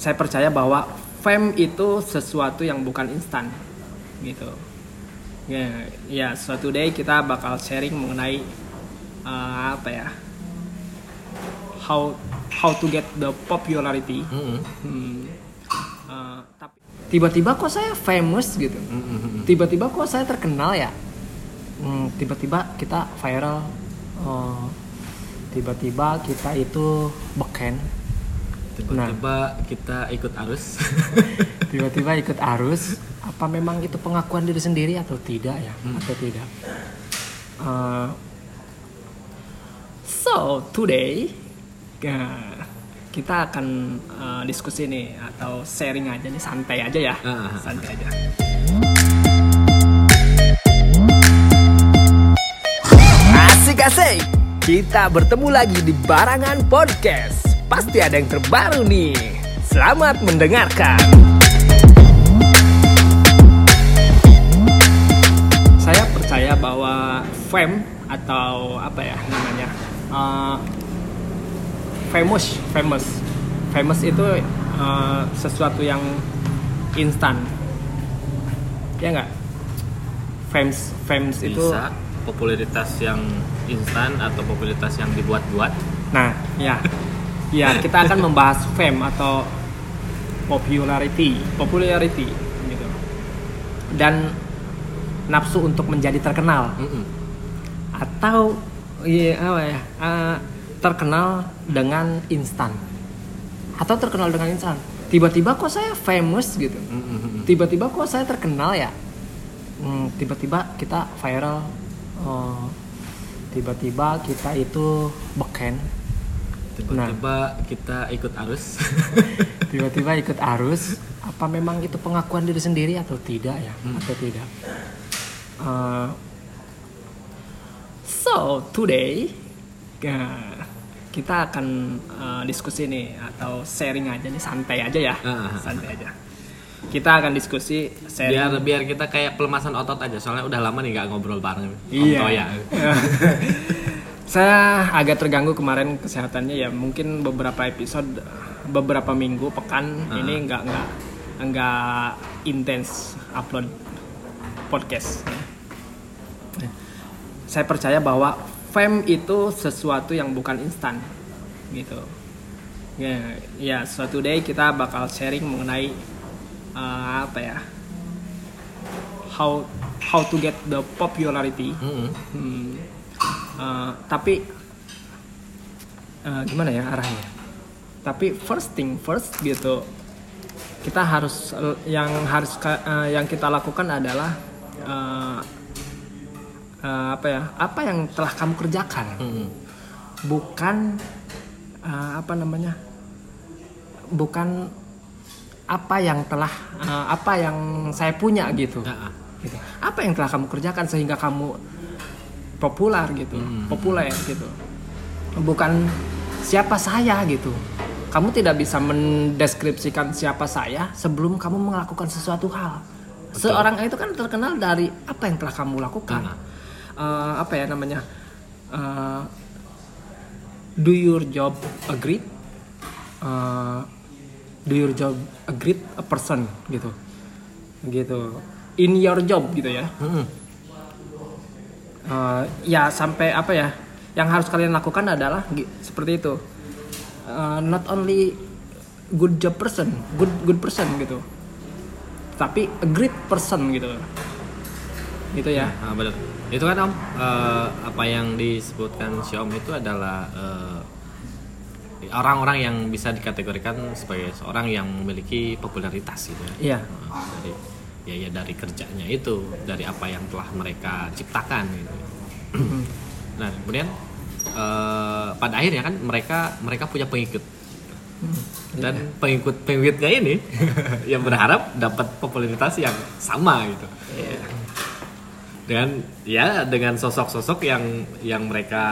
saya percaya bahwa fame itu sesuatu yang bukan instan gitu ya ya suatu day kita bakal sharing mengenai uh, apa ya how how to get the popularity Mm-mm. Hmm. Uh, tapi tiba-tiba kok saya famous gitu Mm-mm. tiba-tiba kok saya terkenal ya Hmm, tiba-tiba kita viral Oh, tiba-tiba kita itu beken Tiba-tiba kita ikut arus. tiba-tiba ikut arus apa memang itu pengakuan diri sendiri atau tidak ya? Hmm. atau tidak? Uh, so today uh, kita akan uh, diskusi nih atau sharing aja nih santai aja ya. Ah. santai aja. Asik-asik Kita bertemu lagi di Barangan Podcast Pasti ada yang terbaru nih. Selamat mendengarkan. Saya percaya bahwa fame atau apa ya namanya uh, famous famous. Famous itu uh, sesuatu yang instan. Ya nggak? Famous itu Bisa popularitas yang instan atau popularitas yang dibuat-buat. Nah, ya. Ya, kita akan membahas fame atau popularity, popularity gitu. Dan nafsu untuk menjadi terkenal Mm-mm. atau iya apa ya? eh, terkenal dengan instan. Atau terkenal dengan instan. Tiba-tiba kok saya famous gitu. Tiba-tiba kok saya terkenal ya. Hmm, tiba-tiba kita viral. Oh, tiba-tiba kita itu beken. Tiba-tiba kita ikut arus. tiba-tiba ikut arus apa memang itu pengakuan diri sendiri atau tidak ya Hmm. atau tidak Uh, so today uh, kita akan uh, diskusi nih atau sharing aja nih santai aja ya Ah. santai aja kita akan diskusi sharing biar biar kita kayak pelemasan otot aja. Soalnya udah lama nih nggak ngobrol bareng. Iya. Toya. saya agak terganggu kemarin kesehatannya ya mungkin beberapa episode beberapa minggu pekan Ah. ini nggak nggak nggak intens upload podcast saya percaya bahwa fame itu sesuatu yang bukan instan gitu ya ya suatu day kita bakal sharing mengenai uh, apa ya how how to get the popularity Mm-mm. Hmm. Uh, tapi uh, gimana ya arahnya? Tapi first thing first gitu, kita harus yang harus uh, yang kita lakukan adalah uh, uh, apa ya? Apa yang telah kamu kerjakan, Mm-mm. bukan uh, apa namanya? Bukan apa yang telah uh, apa yang saya punya gitu Ah, ah. gitu. Apa yang telah kamu kerjakan sehingga kamu populer gitu, Hmm. populer gitu. Bukan siapa saya gitu. Kamu tidak bisa mendeskripsikan siapa saya sebelum kamu melakukan sesuatu hal. Seorang itu kan terkenal dari apa yang telah kamu lakukan. Ah. Eh, apa ya namanya? Eh, do your job a great eh, do your job a great a person gitu gitu in your job gitu ya Mm-mm. Eh, ya sampai apa ya yang harus kalian lakukan adalah seperti itu. Eh, not only good job person good good person gitu. Tapi a great person gitu. Gitu ya. Ah, benar. Itu kan Om, eh, apa yang disebutkan si Om itu adalah eh, orang-orang yang bisa dikategorikan sebagai seorang yang memiliki popularitas gitu ya. iya. Nah, dari ya ya dari kerjanya itu, dari apa yang telah mereka ciptakan gitu. nah, kemudian eh, pada akhirnya kan mereka mereka punya pengikut. Dan pengikut pengikutnya ini yang berharap dapat popularitas yang sama gitu Iya. dengan ya dengan sosok-sosok yang yang mereka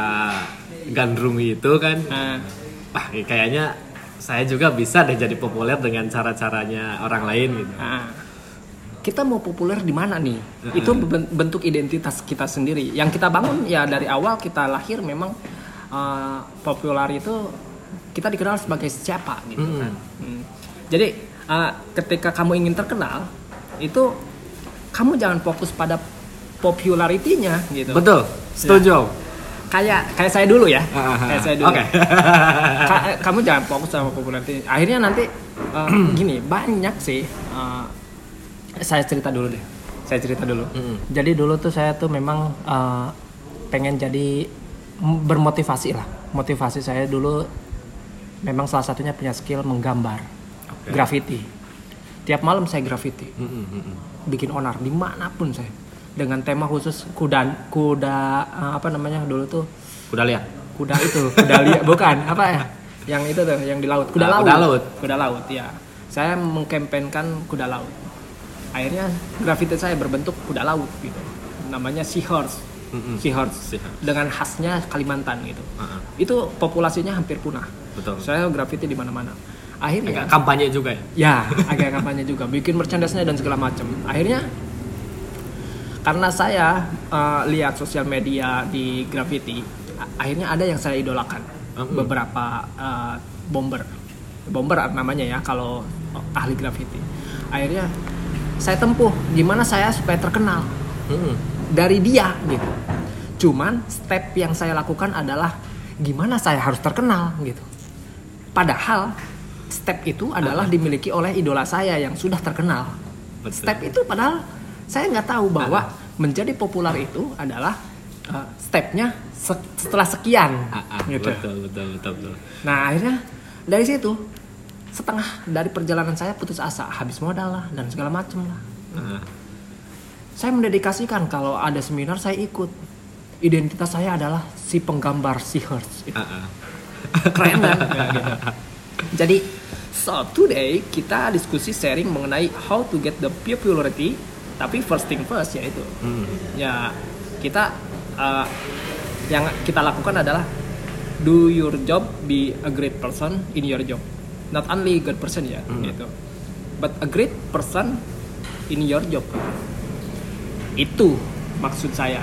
gandrungi itu kan wah kayaknya saya juga bisa deh jadi populer dengan cara-caranya orang lain gitu kita mau populer di mana nih itu ben- bentuk identitas kita sendiri yang kita bangun ya dari awal kita lahir memang eh, populer itu kita dikenal sebagai siapa gitu Hmm. kan Hmm. Jadi uh, ketika kamu ingin terkenal itu kamu jangan fokus pada popularitinya gitu. Betul. Setuju. Kayak kayak saya dulu ya. Ah. Kayak saya dulu. Oke. Ka- kamu jangan fokus sama popularity. Akhirnya nanti uh, gini banyak sih. uh, saya cerita dulu deh. Saya cerita dulu. Mm-mm. Jadi dulu tuh saya tuh memang uh, pengen jadi bermotivasi lah. Motivasi saya dulu memang salah satunya punya skill menggambar Oke. graffiti. Tiap malam saya graffiti, Mm-mm, mm-mm. bikin onar di mana pun saya. Dengan tema khusus kuda kuda uh, apa namanya dulu tuh Udah lihat? kuda itu kuda liar bukan apa ya yang itu tuh yang di laut kuda Ah, laut kuda laut. kuda laut ya saya mengkampanyekan kuda laut akhirnya grafiti saya berbentuk kuda laut gitu namanya seahorse Mm-mm. seahorse Seahorse. dengan khasnya Kalimantan gitu ah. itu populasinya hampir punah Betul. saya grafiti di mana-mana akhirnya Agak kampanye juga ya. ya agak kampanye juga bikin merchandise-nya dan segala macam akhirnya karena saya uh, lihat sosial media di graffiti a- akhirnya ada yang saya idolakan Mm-mm. beberapa uh, bomber bomber namanya ya kalau ahli graffiti akhirnya saya tempuh gimana saya supaya terkenal Mm-mm. dari dia gitu cuman step yang saya lakukan adalah gimana saya harus terkenal gitu padahal step itu adalah dimiliki oleh idola saya yang sudah terkenal Betul. step itu padahal saya nggak tahu bahwa menjadi populer itu adalah uh, stepnya se- setelah sekian Ah, ah, gitu. Betul, betul, betul, betul. Nah akhirnya dari situ setengah dari perjalanan saya putus asa, habis modal lah dan segala macem lah. Ah, Saya mendedikasikan kalau ada seminar saya ikut. Identitas saya adalah si penggambar seahorse. Itu ah, ah. Keren kan? Ya, gitu. Jadi so today kita diskusi sharing mengenai how to get the popularity. Tapi first thing first yaitu Mm. ya kita uh, yang kita lakukan adalah do your job be a great person in your job not only good person ya Hmm. gitu but a great person in your job itu maksud saya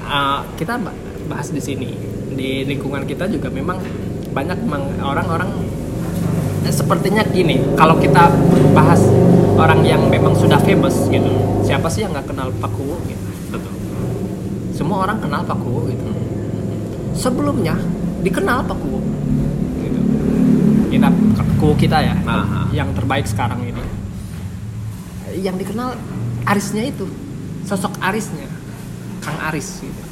Uh, kita ba- bahas di sini di lingkungan kita juga memang banyak orang-orang eh, sepertinya gini kalau kita bahas orang yang memang sudah famous gitu siapa sih yang nggak kenal Pak Kuwu gitu Betul. semua orang kenal Pak Kuwu gitu. Sebelumnya dikenal Pak Kuwu. Gitu. Kita ya, Aha. yang terbaik sekarang ini. Yang dikenal Arisnya itu, sosok Arisnya, Kang Aris gitu.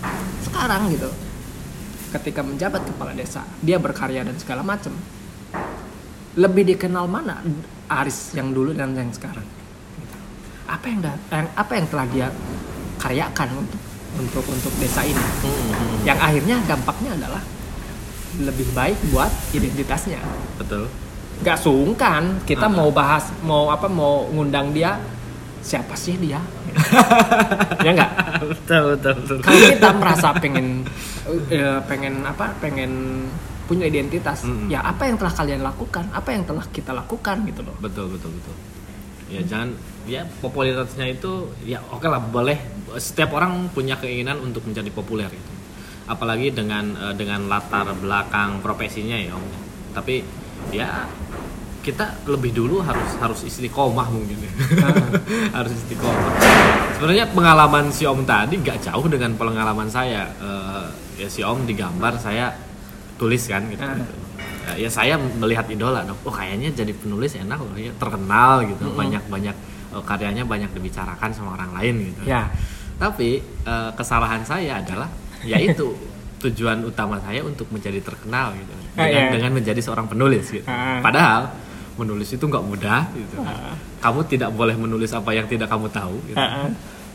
Sekarang gitu, ketika menjabat kepala desa, dia berkarya dan segala macam. Lebih dikenal mana Aris yang dulu dan yang sekarang? Gitu. Apa yang, yang apa yang telah dia karyakan untuk untuk untuk desa ini? Mm-mm. yang akhirnya dampaknya adalah lebih baik buat identitasnya Betul. gak sungkan kita Ah. mau bahas mau apa mau ngundang dia siapa sih dia ya nggak betul, betul, betul. kalau kita merasa pengen eh, pengen apa pengen punya identitas Mm-mm. ya apa yang telah kalian lakukan apa yang telah kita lakukan gitu loh betul betul betul ya jangan ya popularitasnya itu ya oke lah boleh setiap orang punya keinginan untuk menjadi populer gitu apalagi dengan eh, dengan latar belakang profesinya ya om. Tapi ya kita lebih dulu harus harus istiqomah mungkin ya. harus istiqomah. Sebenarnya pengalaman si om tadi nggak jauh dengan pengalaman saya. Eh, ya si om digambar saya tulis kan gitu, Ah. gitu. Ya, ya saya melihat idola dong. Oh kayaknya jadi penulis enak loh ya terkenal gitu. Banyak banyak eh, karyanya banyak dibicarakan sama orang lain gitu. Ya. Tapi eh, kesalahan saya adalah yaitu tujuan utama saya untuk menjadi terkenal gitu Ah, dengan, iya. dengan menjadi seorang penulis gitu Ah. padahal menulis itu nggak mudah gitu Ah. kamu tidak boleh menulis apa yang tidak kamu tahu gitu. Ah, ah.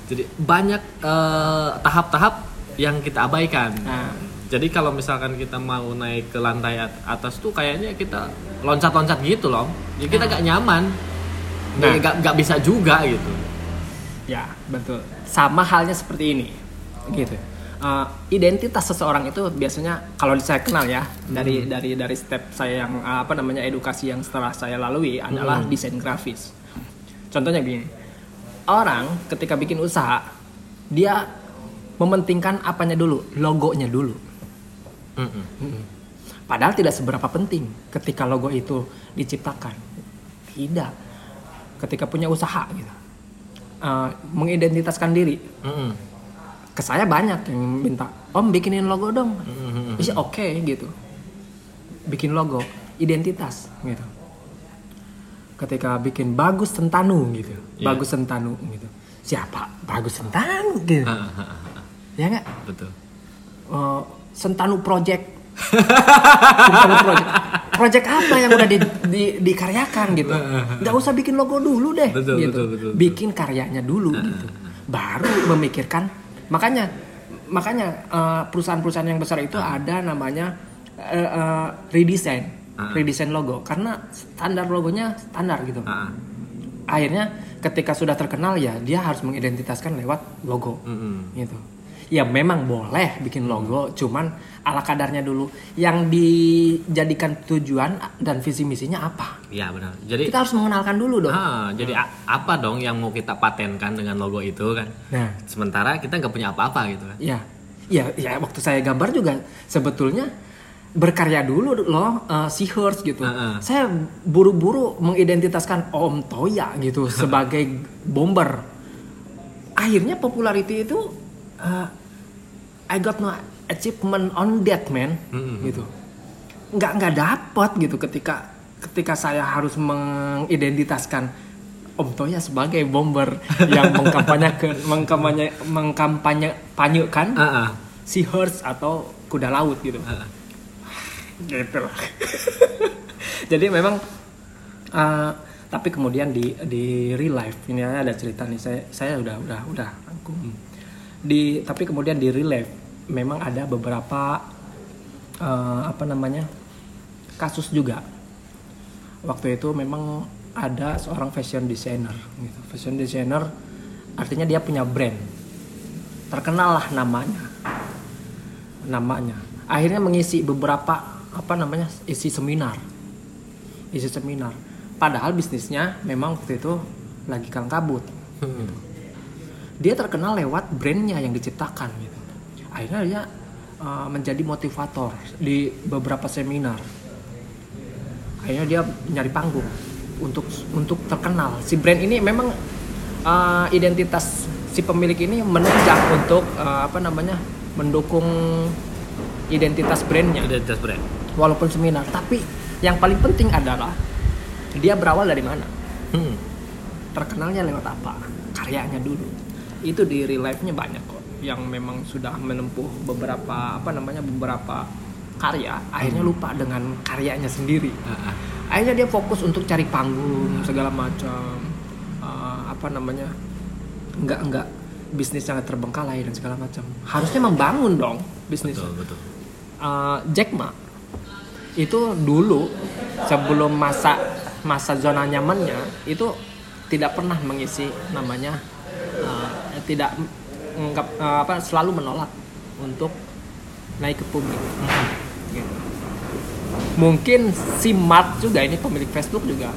jadi banyak eh, tahap-tahap yang kita abaikan Ah. jadi kalau misalkan kita mau naik ke lantai at- atas tuh kayaknya kita loncat-loncat gitu loh jadi kita nggak nyaman Nah. nggak nggak bisa juga gitu Ya, betul. Sama halnya seperti ini. Gitu. Uh, identitas seseorang itu biasanya kalau saya kenal ya dari dari dari step saya yang uh, apa namanya edukasi yang setelah saya lalui adalah Hmm. desain grafis. Contohnya gini. Orang ketika bikin usaha dia mementingkan apanya dulu, logonya dulu. Mm-mm. Padahal tidak seberapa penting ketika logo itu diciptakan. tidak ketika punya usaha gitu uh, mengidentitaskan diri Mm-mm. Ke saya banyak yang minta om bikinin logo dong. Mm-mm. Iya oke gitu. Bikin logo identitas gitu. Ketika bikin bagus sentanu gitu. Iya. bagus sentanu gitu. Siapa? Bagus sentanu gitu. Ah, ah, ah, ya nggak? Betul. Eh, sentanu project. Sentanu project. Project apa yang udah di, di- dikaryakan gitu? Nggak usah bikin logo dulu deh Betul, gitu. betul, betul, betul. bikin karyanya dulu gitu. baru memikirkan makanya makanya eh, perusahaan-perusahaan yang besar itu ada namanya eh, eh, redesign Ah. redesign logo karena standar logonya standar gitu Ah, ah. akhirnya ketika sudah terkenal ya dia harus mengidentitaskan lewat logo Mm-mm. gitu ya memang boleh bikin logo cuman ala kadarnya dulu. Yang dijadikan tujuan dan visi misinya apa? Iya benar. Jadi kita harus mengenalkan dulu dong. Ah, jadi apa dong yang mau kita patenkan dengan logo itu kan? Nah. Sementara kita nggak punya apa-apa gitu kan? Ya. Ya ya waktu saya gambar juga sebetulnya berkarya dulu loh si Hertz gitu. Heeh. saya buru-buru mengidentitaskan Om Toya gitu sebagai bomber. Akhirnya popularity itu eh, I got no achievement on that man Mm-mm. gitu nggak nggak dapat gitu ketika ketika saya harus mengidentitaskan Om Toya sebagai bomber yang mengkampanyekan mengkampanye mengkampanyekan Ah, ah. si Hertz atau kuda laut gitu ah. gitu lah. jadi memang uh, tapi kemudian di di real life ini ada cerita nih saya saya udah udah udah rangkum di tapi kemudian di real life memang ada beberapa uh, apa namanya kasus juga. Waktu itu memang ada seorang fashion designer gitu. Fashion designer artinya dia punya brand. Terkenal lah namanya. Namanya. Akhirnya mengisi beberapa apa namanya isi seminar. Isi seminar. Padahal bisnisnya memang waktu itu lagi kalang kabut gitu. Dia terkenal lewat brandnya yang diciptakan gitu. Akhirnya dia uh, menjadi motivator di beberapa seminar. Akhirnya dia nyari panggung untuk untuk terkenal. Si brand ini memang uh, identitas si pemilik ini menunjang untuk uh, apa namanya mendukung identitas brandnya. Identitas brand. Walaupun seminar. Tapi yang paling penting adalah dia berawal dari mana? Hmm. terkenalnya lewat apa? Karyanya dulu itu di real life-nya banyak kok yang memang sudah menempuh beberapa apa namanya beberapa karya akhirnya lupa dengan karyanya sendiri. Akhirnya dia fokus untuk cari panggung segala macam. Eh, apa namanya enggak enggak bisnisnya terbengkalai dan segala macam. Harusnya membangun dong bisnis. Betul betul. Eh, Jack Ma itu dulu sebelum masa masa zona nyamannya itu tidak pernah mengisi namanya tidak menganggap eh, apa selalu menolak untuk naik ke publik gitu. mungkin si Mark juga ini pemilik Facebook juga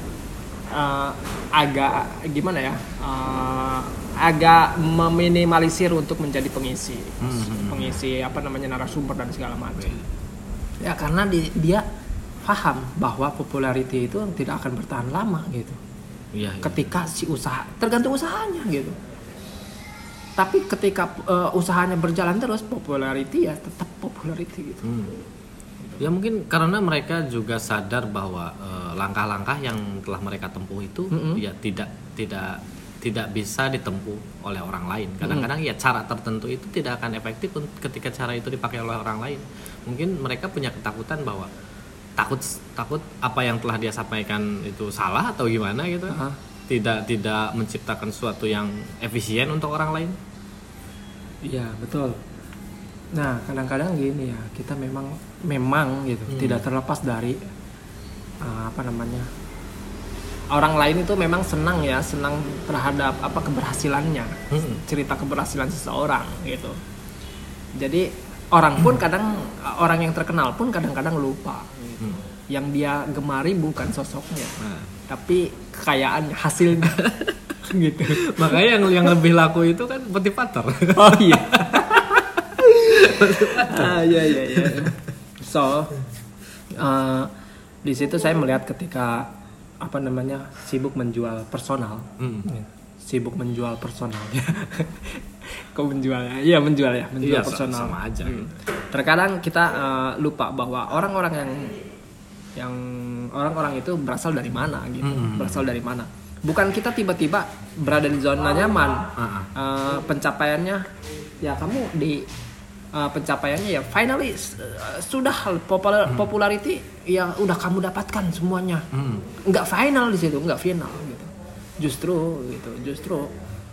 eh, agak gimana ya eh, agak meminimalisir untuk menjadi pengisi Hmm. pengisi apa namanya narasumber dan segala macam ya karena di- dia paham bahwa popularity itu tidak akan bertahan lama gitu iya iya. ketika si usaha tergantung usahanya gitu tapi ketika eh, usahanya berjalan terus popularity ya tetap popularity gitu Hmm. Ya mungkin karena mereka juga sadar bahwa eh, langkah-langkah yang telah mereka tempuh itu Mm-mm. ya tidak tidak tidak bisa ditempuh oleh orang lain. Kadang-kadang ya cara tertentu itu tidak akan efektif ketika cara itu dipakai oleh orang lain. Mungkin mereka punya ketakutan bahwa takut takut apa yang telah dia sampaikan itu salah atau gimana gitu. Aha. Tidak tidak menciptakan sesuatu yang efisien untuk orang lain. Iya betul. Nah kadang-kadang gini ya kita memang memang gitu Hmm. tidak terlepas dari uh, apa namanya orang lain itu memang senang ya senang terhadap apa keberhasilannya Hmm. cerita keberhasilan seseorang gitu. Jadi orang pun kadang orang yang terkenal pun kadang-kadang lupa. gitu. Hmm. Yang dia gemari bukan sosoknya, Nah, tapi kekayaan hasilnya gitu. makanya yang yang lebih laku itu kan motivator. Oh iya. ah iya iya iya. So uh, di situ saya melihat ketika apa namanya sibuk menjual personal Mm. Sibuk menjual personal kok menjual ya iya menjual ya menjual Iya, personal sama aja. Hmm. terkadang kita eh, lupa bahwa orang-orang yang yang orang-orang itu berasal dari mana gitu Mm. berasal dari mana bukan kita tiba-tiba berada di zona nyaman Ah, ah. Eh, pencapaiannya ya kamu di eh, pencapaiannya ya finally eh, sudah popular popularity ya udah kamu dapatkan semuanya Mm. nggak final di situ nggak final gitu justru gitu justru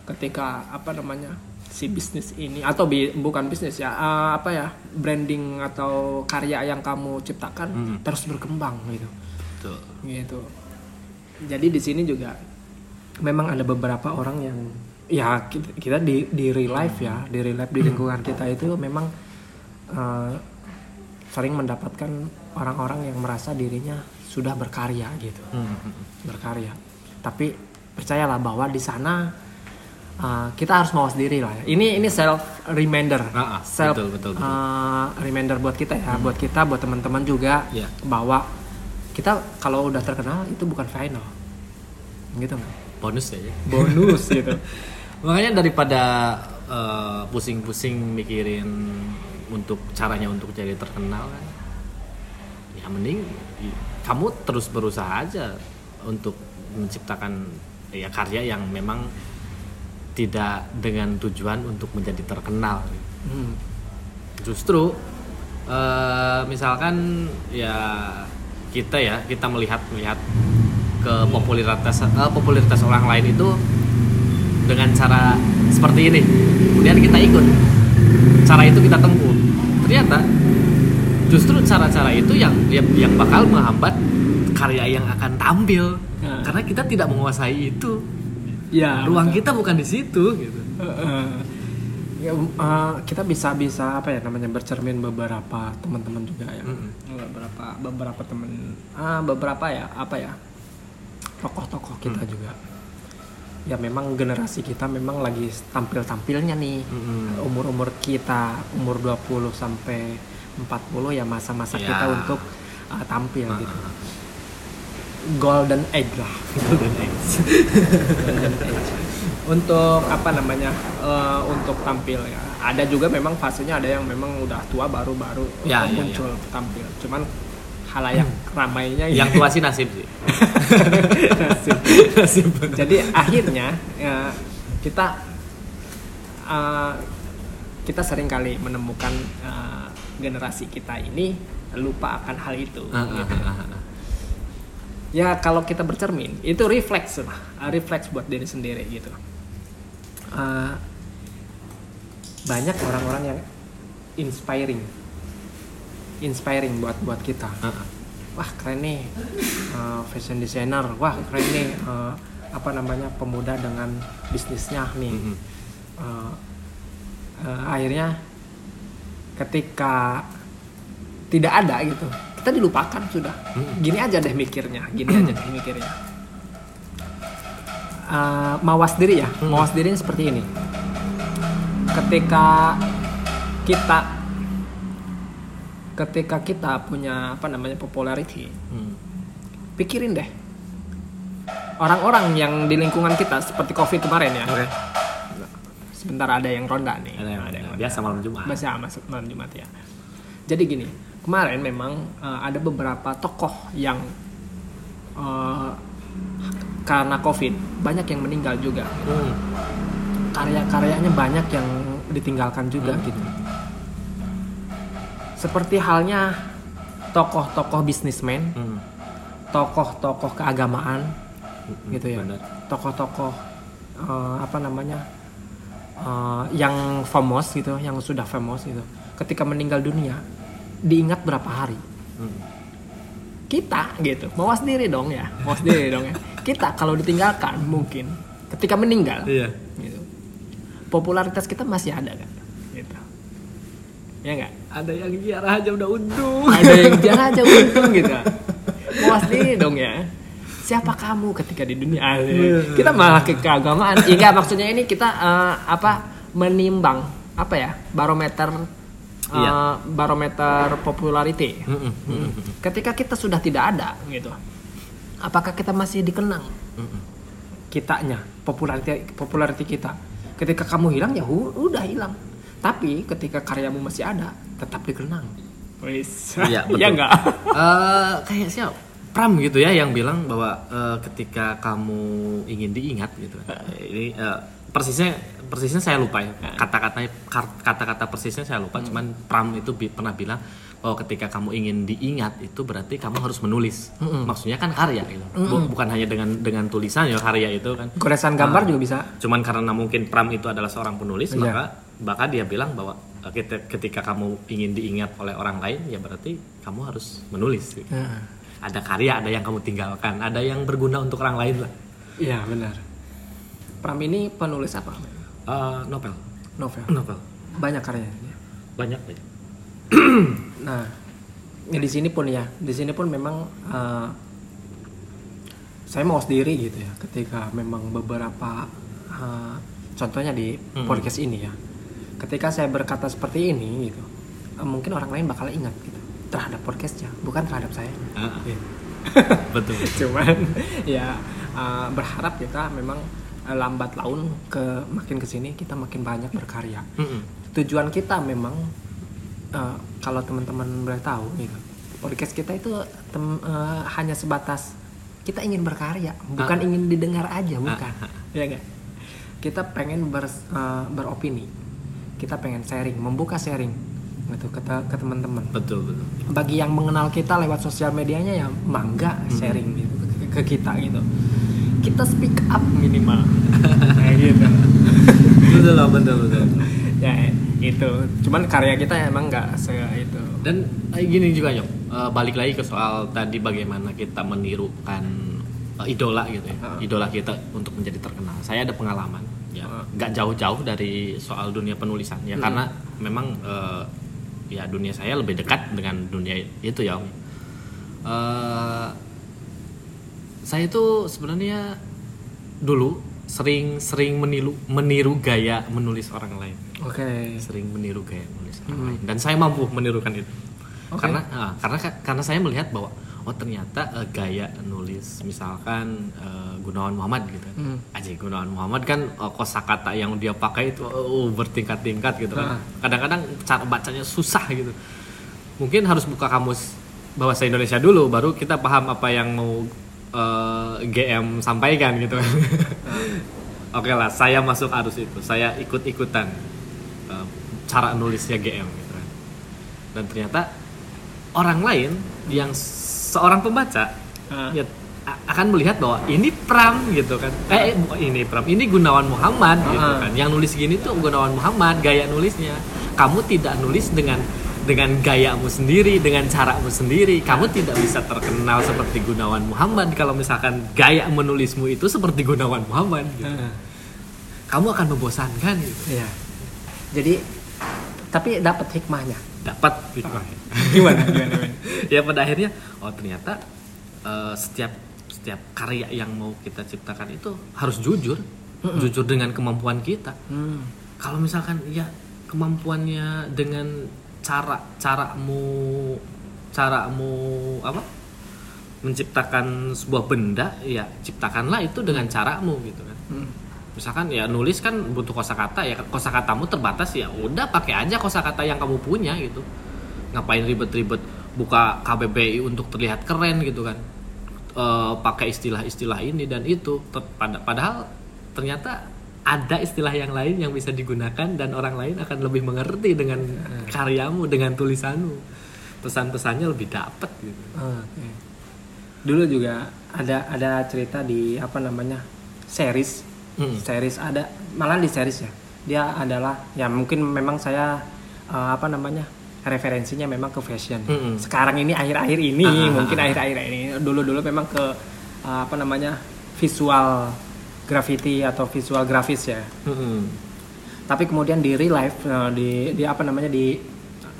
ketika apa namanya si bisnis ini atau bi- bukan bisnis ya eh, apa ya branding atau karya yang kamu ciptakan Hmm. terus berkembang gitu Tuh. gitu jadi di sini juga memang ada beberapa orang yang ya kita, kita di di real life ya di real life di lingkungan kita itu memang eh, sering mendapatkan orang-orang yang merasa dirinya sudah berkarya gitu Mm. berkarya tapi percayalah bahwa di sana uh, kita harus mawas diri lah ya. ini ini self reminder Ah, ah, self betul, betul, betul. uh, reminder buat kita ya buat kita buat teman-teman juga Iya. bahwa kita kalau udah terkenal itu bukan final gitu nggak bonus ya bonus gitu makanya daripada eh, pusing-pusing mikirin untuk caranya untuk jadi terkenal kan ya mending kamu terus berusaha aja untuk menciptakan ya karya yang memang tidak dengan tujuan untuk menjadi terkenal. Hmm. justru eh, misalkan ya kita ya kita melihat melihat ke popularitas eh, popularitas orang lain itu dengan cara seperti ini. Kemudian kita ikut. Cara itu kita tempuh. Ternyata justru cara-cara itu yang yang, bakal menghambat karya yang akan tampil. Nah. karena kita tidak menguasai itu ya ruang kita bukan di situ gitu ya, uh, kita bisa bisa apa ya namanya bercermin beberapa teman-teman juga ya Mm-mm. beberapa beberapa teman ah beberapa ya apa ya tokoh-tokoh kita juga ya memang generasi kita memang lagi tampil-tampilnya nih Mm-mm. umur-umur kita umur 20 sampai 40 ya masa-masa Ya. kita untuk uh, tampil Ah, gitu. Golden age lah Golden Age. Golden age. untuk apa namanya eh, untuk tampil ya ada juga memang fasenya ada yang memang udah tua baru-baru Ya, ya, muncul tampil cuman halayak ramainya yang tua sih nasib sih Nasib. jadi akhirnya ya, kita eh, kita sering kali menemukan eh, generasi kita ini lupa akan hal itu ah, gitu. ah, ah. Ya kalau kita bercermin itu refleks lah refleks buat diri sendiri gitu. Uh, banyak orang-orang yang inspiring. Inspiring buat buat kita. Ah, ah. wah keren nih. Uh, fashion designer wah keren nih. Uh, apa namanya pemuda dengan bisnisnya nih. Uh, uh, akhirnya ketika tidak ada gitu kita dilupakan sudah Mm. gini aja deh mikirnya gini aja deh mikirnya Uh, mawas diri ya mawas diri seperti ini ketika kita ketika kita punya apa namanya popularity Hmm. pikirin deh orang-orang yang di lingkungan kita seperti covid kemarin ya Oke. sebentar ada yang ronda nih Ada yang, ada yang biasa malam Jumat. Ah, masuk malam Jumat ya. Jadi gini, kemarin memang eh, ada beberapa tokoh yang eh, karena COVID banyak yang meninggal juga. Hmm. Karya-karyanya banyak yang ditinggalkan juga Hmm. gitu. Seperti halnya tokoh-tokoh bisnismen, Hmm. tokoh-tokoh keagamaan, gitu ya. Benar. Tokoh-tokoh eh, apa namanya? eh, yang famous gitu, yang sudah famous gitu. Ketika meninggal dunia, diingat berapa hari? Hmm. Kita gitu, mawas diri dong ya, mawas diri dong ya. Kita kalau ditinggalkan mungkin ketika meninggal, Iya. gitu, popularitas kita masih ada kan? Gitu. Ya nggak? Ada yang ziarah aja udah untung. Ada yang jangan aja untung gitu. Mawas diri dong ya. Siapa kamu ketika di dunia? Asik. Kita malah ke keagamaan. Ya maksudnya ini kita eh, apa menimbang apa ya barometer eh, Iya. barometer popularity. Hmm, hmm. Ketika kita sudah tidak ada gitu, apakah kita masih dikenang Mm-mm. kitanya populariti populariti kita ketika kamu hilang ya udah hilang tapi ketika karyamu masih ada tetap dikenang wis Iya, betul. ya enggak Eh, kayak siapa Pram gitu ya yang bilang bahwa eh, ketika kamu ingin diingat gitu ini eh, persisnya persisnya saya lupa ya. Kata-katanya kar- kata-kata persisnya saya lupa. Cuman Pram itu bi- pernah bilang bahwa ketika kamu ingin diingat itu berarti kamu harus menulis. Maksudnya kan karya gitu. Bu- bukan hanya dengan dengan tulisan ya karya itu kan. Goresan gambar juga bisa. Cuman karena mungkin Pram itu adalah seorang penulis Iya. maka maka dia bilang bahwa eh, ketika, kamu ingin diingat oleh orang lain ya berarti kamu harus menulis. Gitu. Nah, ada karya ada yang kamu tinggalkan ada yang berguna untuk orang lain lah. Iya benar Pram ini penulis apa? Eh, novel. Novel. Novel. Banyak karyanya? Banyak banyak Nah, ya di sini pun ya, di sini pun memang eh, saya mau sendiri gitu ya, ketika memang beberapa eh, contohnya di Hmm. podcast ini ya, ketika saya berkata seperti ini gitu, eh, mungkin orang lain bakal ingat gitu terhadap podcastnya, bukan terhadap saya. Ah, Gitu. betul. Cuman ya eh, berharap kita memang lambat laun ke makin ke sini kita makin banyak berkarya. Mm-mm. tujuan kita memang eh, kalau teman-teman boleh tahu gitu podcast kita itu tem- eh, hanya sebatas kita ingin berkarya bukan Ah. ingin didengar aja bukan Ah, ah. ya enggak kita pengen ber- eh, beropini. Kita pengen sharing membuka sharing gitu ke, te- ke teman-teman. Betul betul. Bagi yang mengenal kita lewat sosial medianya ya mangga sharing gitu ke, ke kita gitu kita speak up minimal. Kayak gitu. Betul lah, betul betul. Ya itu. Cuman karya kita emang nggak se itu. Dan eh, gini juga nyok. Eh, balik lagi ke soal tadi bagaimana kita menirukan eh, idola gitu ya. Ah. idola kita untuk menjadi terkenal. Saya ada pengalaman ya. Nggak jauh-jauh dari soal dunia penulisan ya. Hmm. karena memang eh, ya dunia saya lebih dekat dengan dunia itu ya Om. Eh, saya itu sebenarnya dulu sering sering meniru meniru gaya menulis orang lain oke sering meniru gaya menulis orang Hmm. lain dan saya mampu menirukan itu Oke. karena ah, karena karena saya melihat bahwa oh ternyata eh, gaya nulis misalkan eh, Gunawan Muhammad gitu Hmm. aja Gunawan Muhammad kan eh, kosakata yang dia pakai itu oh, bertingkat-tingkat gitu Ah. kan kadang-kadang cara bacanya susah gitu mungkin harus buka kamus bahasa Indonesia dulu baru kita paham apa yang mau eh, GM sampaikan gitu. Kan oke lah saya masuk arus itu. Saya ikut-ikutan eh, cara nulisnya GM gitu. Kan dan ternyata orang lain yang seorang pembaca Ah. ya akan melihat bahwa ini Pram gitu kan. Eh bukan ini Pram ini Gunawan Muhammad gitu Ah. kan. Yang nulis gini tuh Gunawan Muhammad gaya nulisnya. Kamu tidak nulis dengan dengan gayamu sendiri dengan caramu sendiri kamu tidak bisa terkenal seperti Gunawan Muhammad kalau misalkan gaya menulismu itu seperti Gunawan Muhammad gitu. Kamu akan membosankan gitu Iya. Jadi tapi dapat hikmahnya. dapat hikmah. Gimana? Gimana? gimana? ya pada akhirnya oh ternyata eh, setiap setiap karya yang mau kita ciptakan itu harus jujur jujur dengan kemampuan kita Hmm. kalau misalkan ya kemampuannya dengan cara caramu caramu apa? Menciptakan sebuah benda ya ciptakanlah itu dengan caramu gitu kan. Hmm. misalkan ya nulis kan butuh kosakata ya kosakatamu terbatas ya udah pakai aja kosakata yang kamu punya gitu. Ngapain ribet-ribet buka KBBI untuk terlihat keren gitu kan. Eh, pakai istilah-istilah ini dan itu. Ter- pada- padahal ternyata ada istilah yang lain yang bisa digunakan dan orang lain akan lebih mengerti dengan karyamu dengan tulisanmu pesan-pesannya lebih dapet gitu Oke. Dulu juga ada ada cerita di apa namanya series, Mm. series ada malah di series ya. Dia adalah ya mungkin memang saya eh, apa namanya referensinya memang ke fashion. Mm-mm. Sekarang ini akhir-akhir ini Ah, ah, mungkin ah. akhir-akhir ini dulu-dulu memang ke eh, apa namanya visual graffiti atau visual grafis ya. Mm-mm. Tapi kemudian di real life eh, di di apa namanya di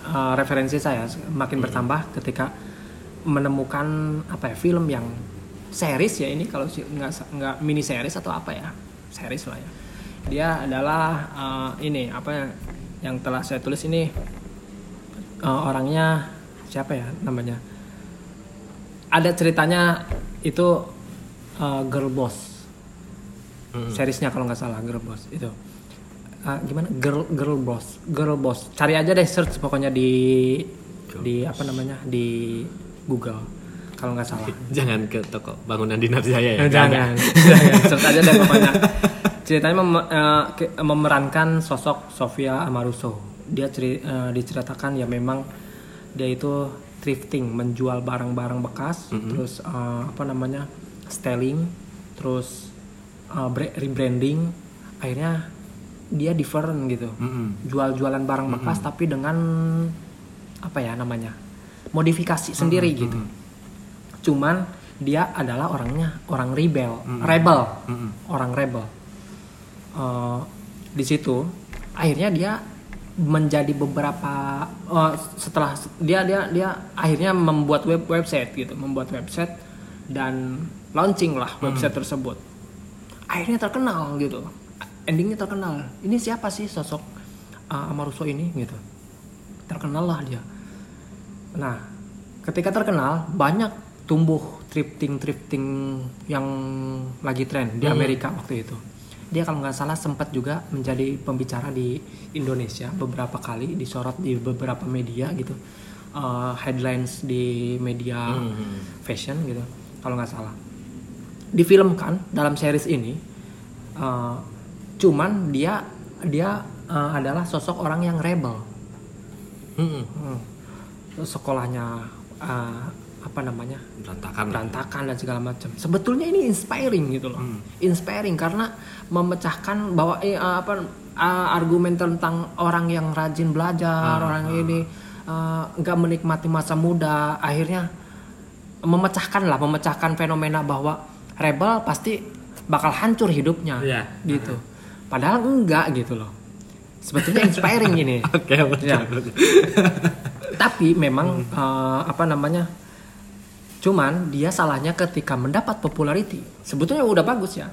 eh, referensi saya makin bertambah ketika menemukan apa ya film yang series ya ini kalau nggak nggak mini series atau apa ya series lah ya dia adalah eh, ini apa ya, yang telah saya tulis ini eh, orangnya siapa ya namanya ada ceritanya itu uh, Girl Boss. Hmm. Seriesnya kalau nggak salah Girl Boss itu. Uh, gimana? Girl Girl Boss Girl Boss. Cari aja deh search pokoknya di di apa namanya? Di Google kalau nggak salah. Jangan ke toko bangunan Dinar Jaya ya. Jangan jangan. search aja deh pokoknya. Ceritanya mem- ke- memerankan sosok Sofia Amaruso. Dia ceri- eh, diceritakan ya memang dia itu thrifting menjual barang-barang bekas terus eh, apa namanya? Styling terus bre- rebranding akhirnya dia different gitu. Mm-mm. jual-jualan barang bekas tapi dengan apa ya namanya modifikasi sendiri gitu. Cuman dia adalah orangnya orang rebel rebel. Mm-mm. orang rebel. Eh, di situ akhirnya dia menjadi beberapa eh, setelah dia dia dia akhirnya membuat web website gitu membuat website dan launching lah website tersebut akhirnya terkenal gitu. Endingnya terkenal. Ini siapa sih sosok uh, Amaruso ini? Gitu. Terkenal lah dia. Nah ketika terkenal banyak tumbuh thrifting thrifting yang lagi tren di Amerika waktu itu. Dia kalau nggak salah sempat juga menjadi pembicara di Indonesia beberapa kali disorot di beberapa media gitu. Uh, headlines di media fashion gitu kalau nggak salah difilmkan dalam series ini uh, cuman dia dia uh, adalah sosok orang yang rebel. Mm-mm. Hmm. sekolahnya uh, apa namanya? Berantakan. berantakan dan segala macam. Sebetulnya ini inspiring gitu loh. Inspiring karena memecahkan bahwa eh, uh, apa uh, argumen tentang orang yang rajin belajar orang ini uh, nggak menikmati masa muda. Akhirnya memecahkan lah memecahkan fenomena bahwa rebel pasti bakal hancur hidupnya Iya. gitu padahal enggak gitu loh sebetulnya inspiring ini Oke, betul. Ya. tapi memang eh, apa namanya cuman dia salahnya ketika mendapat popularity sebetulnya udah bagus ya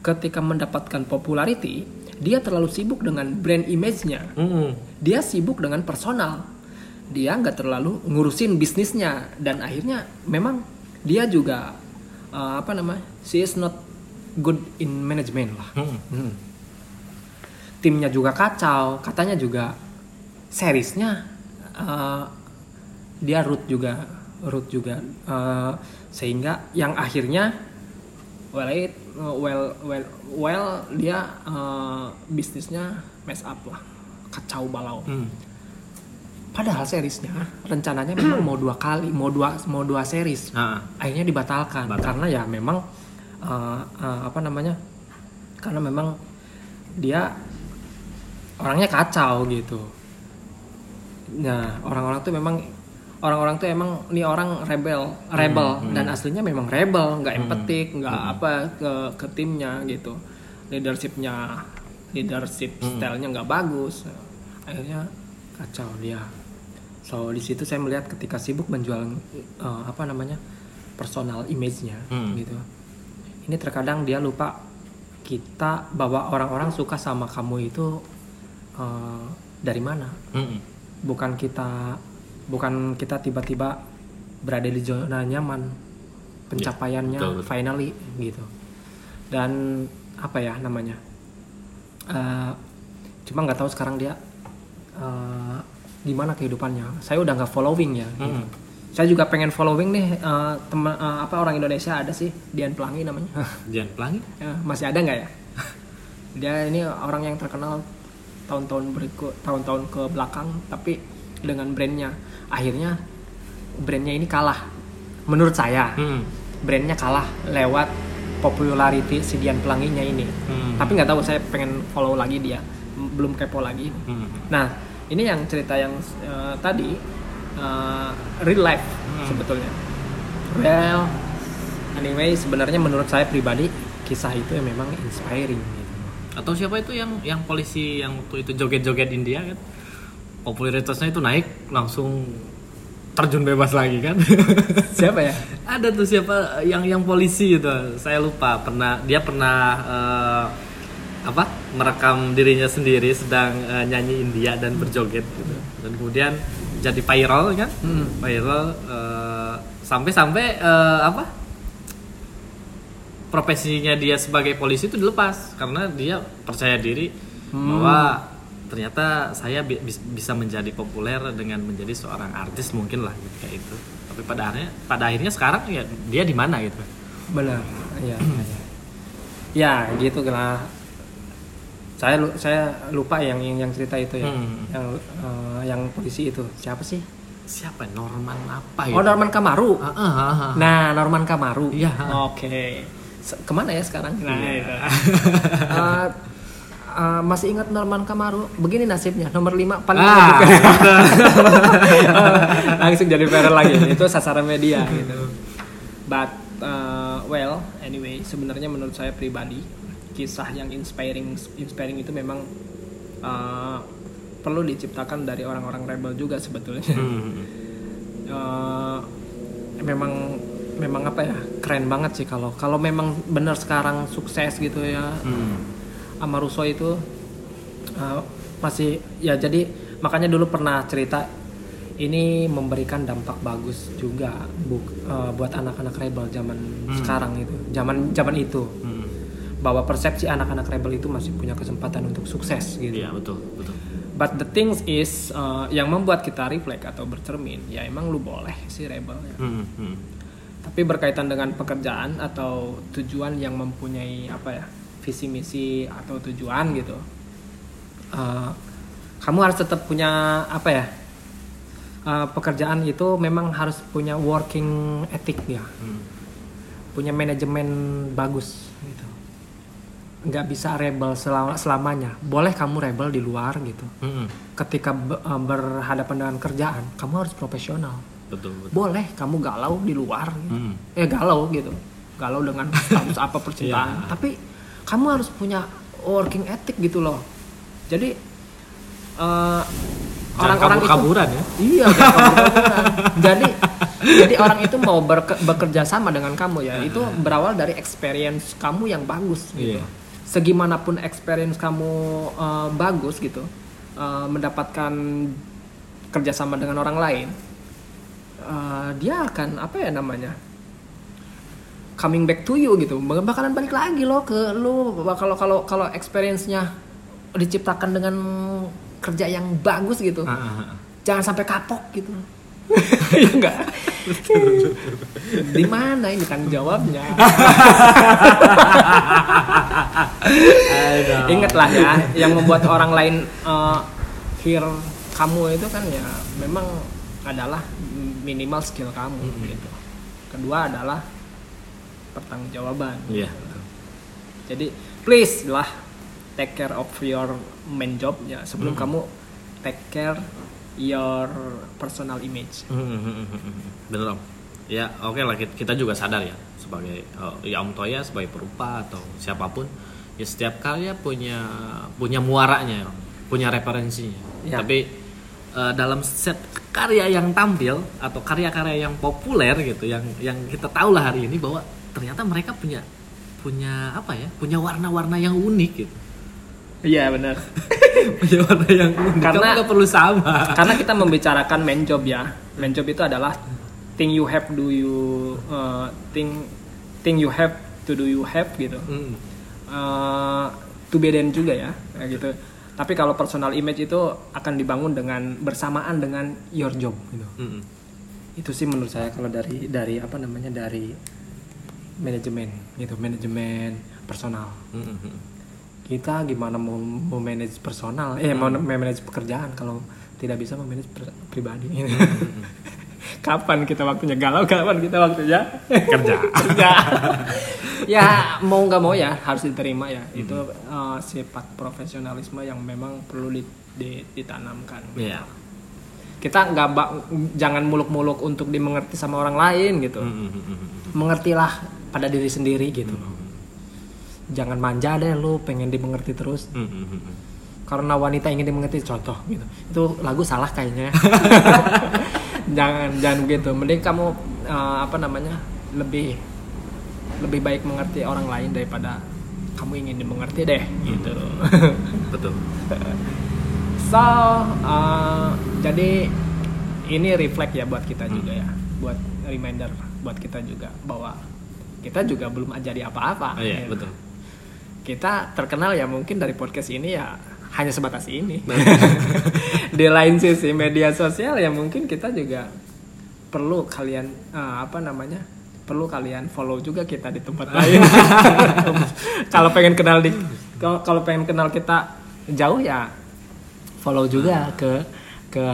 ketika mendapatkan popularity dia terlalu sibuk dengan brand image-nya Mm-mm. dia sibuk dengan personal dia nggak terlalu ngurusin bisnisnya dan akhirnya memang dia juga eh, apa namanya she is not good in management lah Mm-mm. Hmm. timnya juga kacau katanya juga seriesnya eh, dia root juga root juga Eh, sehingga yang akhirnya well it, well well well dia eh, bisnisnya mess up lah kacau balau Mm. Padahal seriesnya rencananya memang mau dua kali mau dua mau dua series Ah, akhirnya dibatalkan. Batal. karena ya memang uh, uh, apa namanya karena memang dia orangnya kacau gitu. Nah orang-orang tuh memang orang-orang tuh emang ini orang rebel rebel. dan aslinya memang rebel nggak empatik nggak apa ke ke timnya gitu. Leadershipnya leadership stylenya nggak bagus. Akhirnya kacau dia so di situ saya melihat ketika sibuk menjual uh, apa namanya personal image-nya Hmm. gitu ini terkadang dia lupa kita bahwa orang-orang suka sama kamu itu uh, dari mana mm-mm. bukan kita bukan kita tiba-tiba berada di zona nyaman pencapaiannya betul, betul. finally gitu dan apa ya namanya Eh, cuma nggak tahu sekarang dia eh, gimana kehidupannya saya udah nggak following ya gitu. Mm. saya juga pengen following nih eh, teman eh, apa orang Indonesia ada sih Dian Pelangi namanya Jangan pelangi. Ya, masih ada nggak ya? Dia ini orang yang terkenal tahun-tahun berikut, tahun-tahun ke belakang, tapi dengan brandnya, akhirnya brandnya ini kalah. Menurut saya, Mm. brandnya kalah lewat popularity si Dian Pelanginya ini. Hmm. Tapi nggak tahu, saya pengen follow lagi dia, belum kepo lagi. Mm. Nah, ini yang cerita yang eh, tadi eh, real life sebetulnya. Well, anyway sebenarnya menurut saya pribadi kisah itu yang memang inspiring gitu. Atau siapa itu yang yang polisi yang waktu itu joget-joget India kan? Popularitasnya itu naik langsung terjun bebas lagi kan? Siapa ya? Ada tuh siapa yang yang polisi itu, saya lupa. Pernah dia pernah eh, apa? merekam dirinya sendiri sedang eh, nyanyi India dan berjoget gitu. Dan kemudian jadi viral kan? Hmm. Viral eh, sampai-sampai eh, apa profesinya dia sebagai polisi itu dilepas karena dia percaya diri bahwa ternyata saya bi- bis- bisa menjadi populer dengan menjadi seorang artis mungkin lah gitu, kayak itu tapi pada akhirnya pada akhirnya sekarang ya dia di mana gitu benar ya ya, ya gitu lah saya saya lupa yang yang, yang cerita itu ya. Hmm. yang eh, yang polisi itu. Siapa sih? Siapa? Ya? Norman apa ya? Oh Norman Kamaru. Ah, ah, ah, ah. nah Norman Kamaru. Iya. oke. Se- ke mana ya sekarang? Nah Iya. itu. Eh, eh, masih ingat Norman Kamaru? Begini nasibnya nomor 5 paling Ah, langsung jadi viral lagi. Itu sasaran media gitu. But uh, well anyway sebenarnya menurut saya pribadi kisah yang inspiring inspiring itu memang uh, perlu diciptakan dari orang-orang rebel juga sebetulnya Hmm. Eh, memang memang apa ya keren banget sih kalau kalau memang benar sekarang sukses gitu ya Hmm. sama Russo itu uh, masih ya jadi makanya dulu pernah cerita ini memberikan dampak bagus juga bu- uh, buat anak-anak rebel zaman sekarang itu zaman zaman itu Hmm. Bahwa persepsi anak-anak rebel itu masih punya kesempatan untuk sukses gitu Iya betul betul. but the things is uh, yang membuat kita reflect atau bercermin ya emang lu boleh sih rebel ya Hmm, hmm. tapi berkaitan dengan pekerjaan atau tujuan yang mempunyai apa ya visi misi atau tujuan gitu uh, kamu harus tetap punya apa ya Uh, pekerjaan itu memang harus punya working ethic ya Hmm. punya manajemen bagus nggak bisa rebel selama selamanya boleh kamu rebel di luar gitu Hmm, ketika be- uh, berhadapan dengan kerjaan kamu harus profesional betul betul. boleh kamu galau di luar gitu. Hmm. eh galau gitu galau dengan status apa percintaan Iya. tapi kamu harus punya working ethic gitu loh jadi eh, Jangan orang-orang itu kabur-kaburan ya. iya kabur-kaburan. jadi jadi orang itu mau berke- bekerja sama dengan kamu ya itu berawal dari experience kamu yang bagus gitu Iya. Segimanapun experience kamu eh, bagus gitu eh, mendapatkan kerjasama dengan orang lain eh, dia akan apa ya namanya coming back to you gitu. Bakalan balik lagi loh ke lu. Kalau kalau kalau experience-nya diciptakan dengan kerja yang bagus gitu ah, ah. jangan sampai kapok gitu. Iya enggak di mana ini tanggung jawabnya. Ingatlah ya, yang membuat orang lain uh, hear kamu itu kan ya memang adalah minimal skill kamu gitu. Kedua adalah pertanggungjawaban. Iya. Jadi please lah take care of your main job ya sebelum kamu take care your personal image. Bener om. Ya oke lah kita- juga sadar ya sebagai eh, ya Om Toya sebagai perupa atau siapa pun ya setiap karya punya punya muaranya, punya referensinya. Ya. Tapi eh, dalam set karya yang tampil atau karya-karya yang populer gitu, yang yang kita tahu lah hari ini bahwa ternyata mereka punya punya apa ya, punya warna-warna yang unik gitu, Iya benar. punya warna yang unik. Karena- nggak perlu sama. Karena kita membicarakan main job ya. Main job itu adalah thing you have do you uh, thing thing you have to do you have gitu. Hmm. Uh, to be done juga ya kayak gitu. Tapi kalau personal image itu akan dibangun dengan bersamaan dengan your job gitu. Hmm. Itu sih menurut saya kalau dari dari apa namanya dari manajemen gitu, manajemen personal. Hmm, hmm, hmm. Kita gimana mau, mau manage personal, eh mau manage pekerjaan kalau tidak bisa memanage pribadi. kapan kita waktunya galau, kapan kita waktunya Kerja. kerja. ya mau nggak mau ya harus diterima ya. Itu uh, sifat profesionalisme yang memang perlu di- di- ditanamkan. Iya. Kita nggak jangan muluk-muluk untuk dimengerti sama orang lain gitu. Hmm, hmm, hmm, hmm. Mengertilah pada diri sendiri gitu. Jangan manja deh lu pengen dimengerti terus Hmm, hmm, hmm, hmm. karena wanita ingin dimengerti contoh gitu itu lagu salah kayaknya jangan jangan gitu mending kamu eh, apa namanya lebih lebih baik mengerti orang lain daripada kamu ingin dimengerti deh gitu Betul. so eh, jadi ini reflect ya buat kita juga ya buat reminder buat kita juga bahwa kita juga belum ajari apa-apa. Oh, iya, gitu. betul. Kita terkenal ya mungkin dari podcast ini ya hanya sebatas ini. Nah. Di lain sisi media sosial ya mungkin kita juga perlu kalian eh, apa namanya? Perlu kalian follow juga kita di tempat lain. kalau pengen kenal di kalau pengen kenal kita jauh ya follow juga ke ke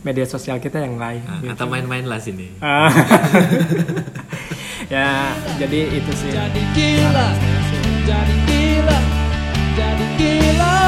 media sosial kita yang lain. Nah, gitu. atau main-main lah sini. Ah. ya jadi itu sih Jadi gila, jadi gila jadi gila.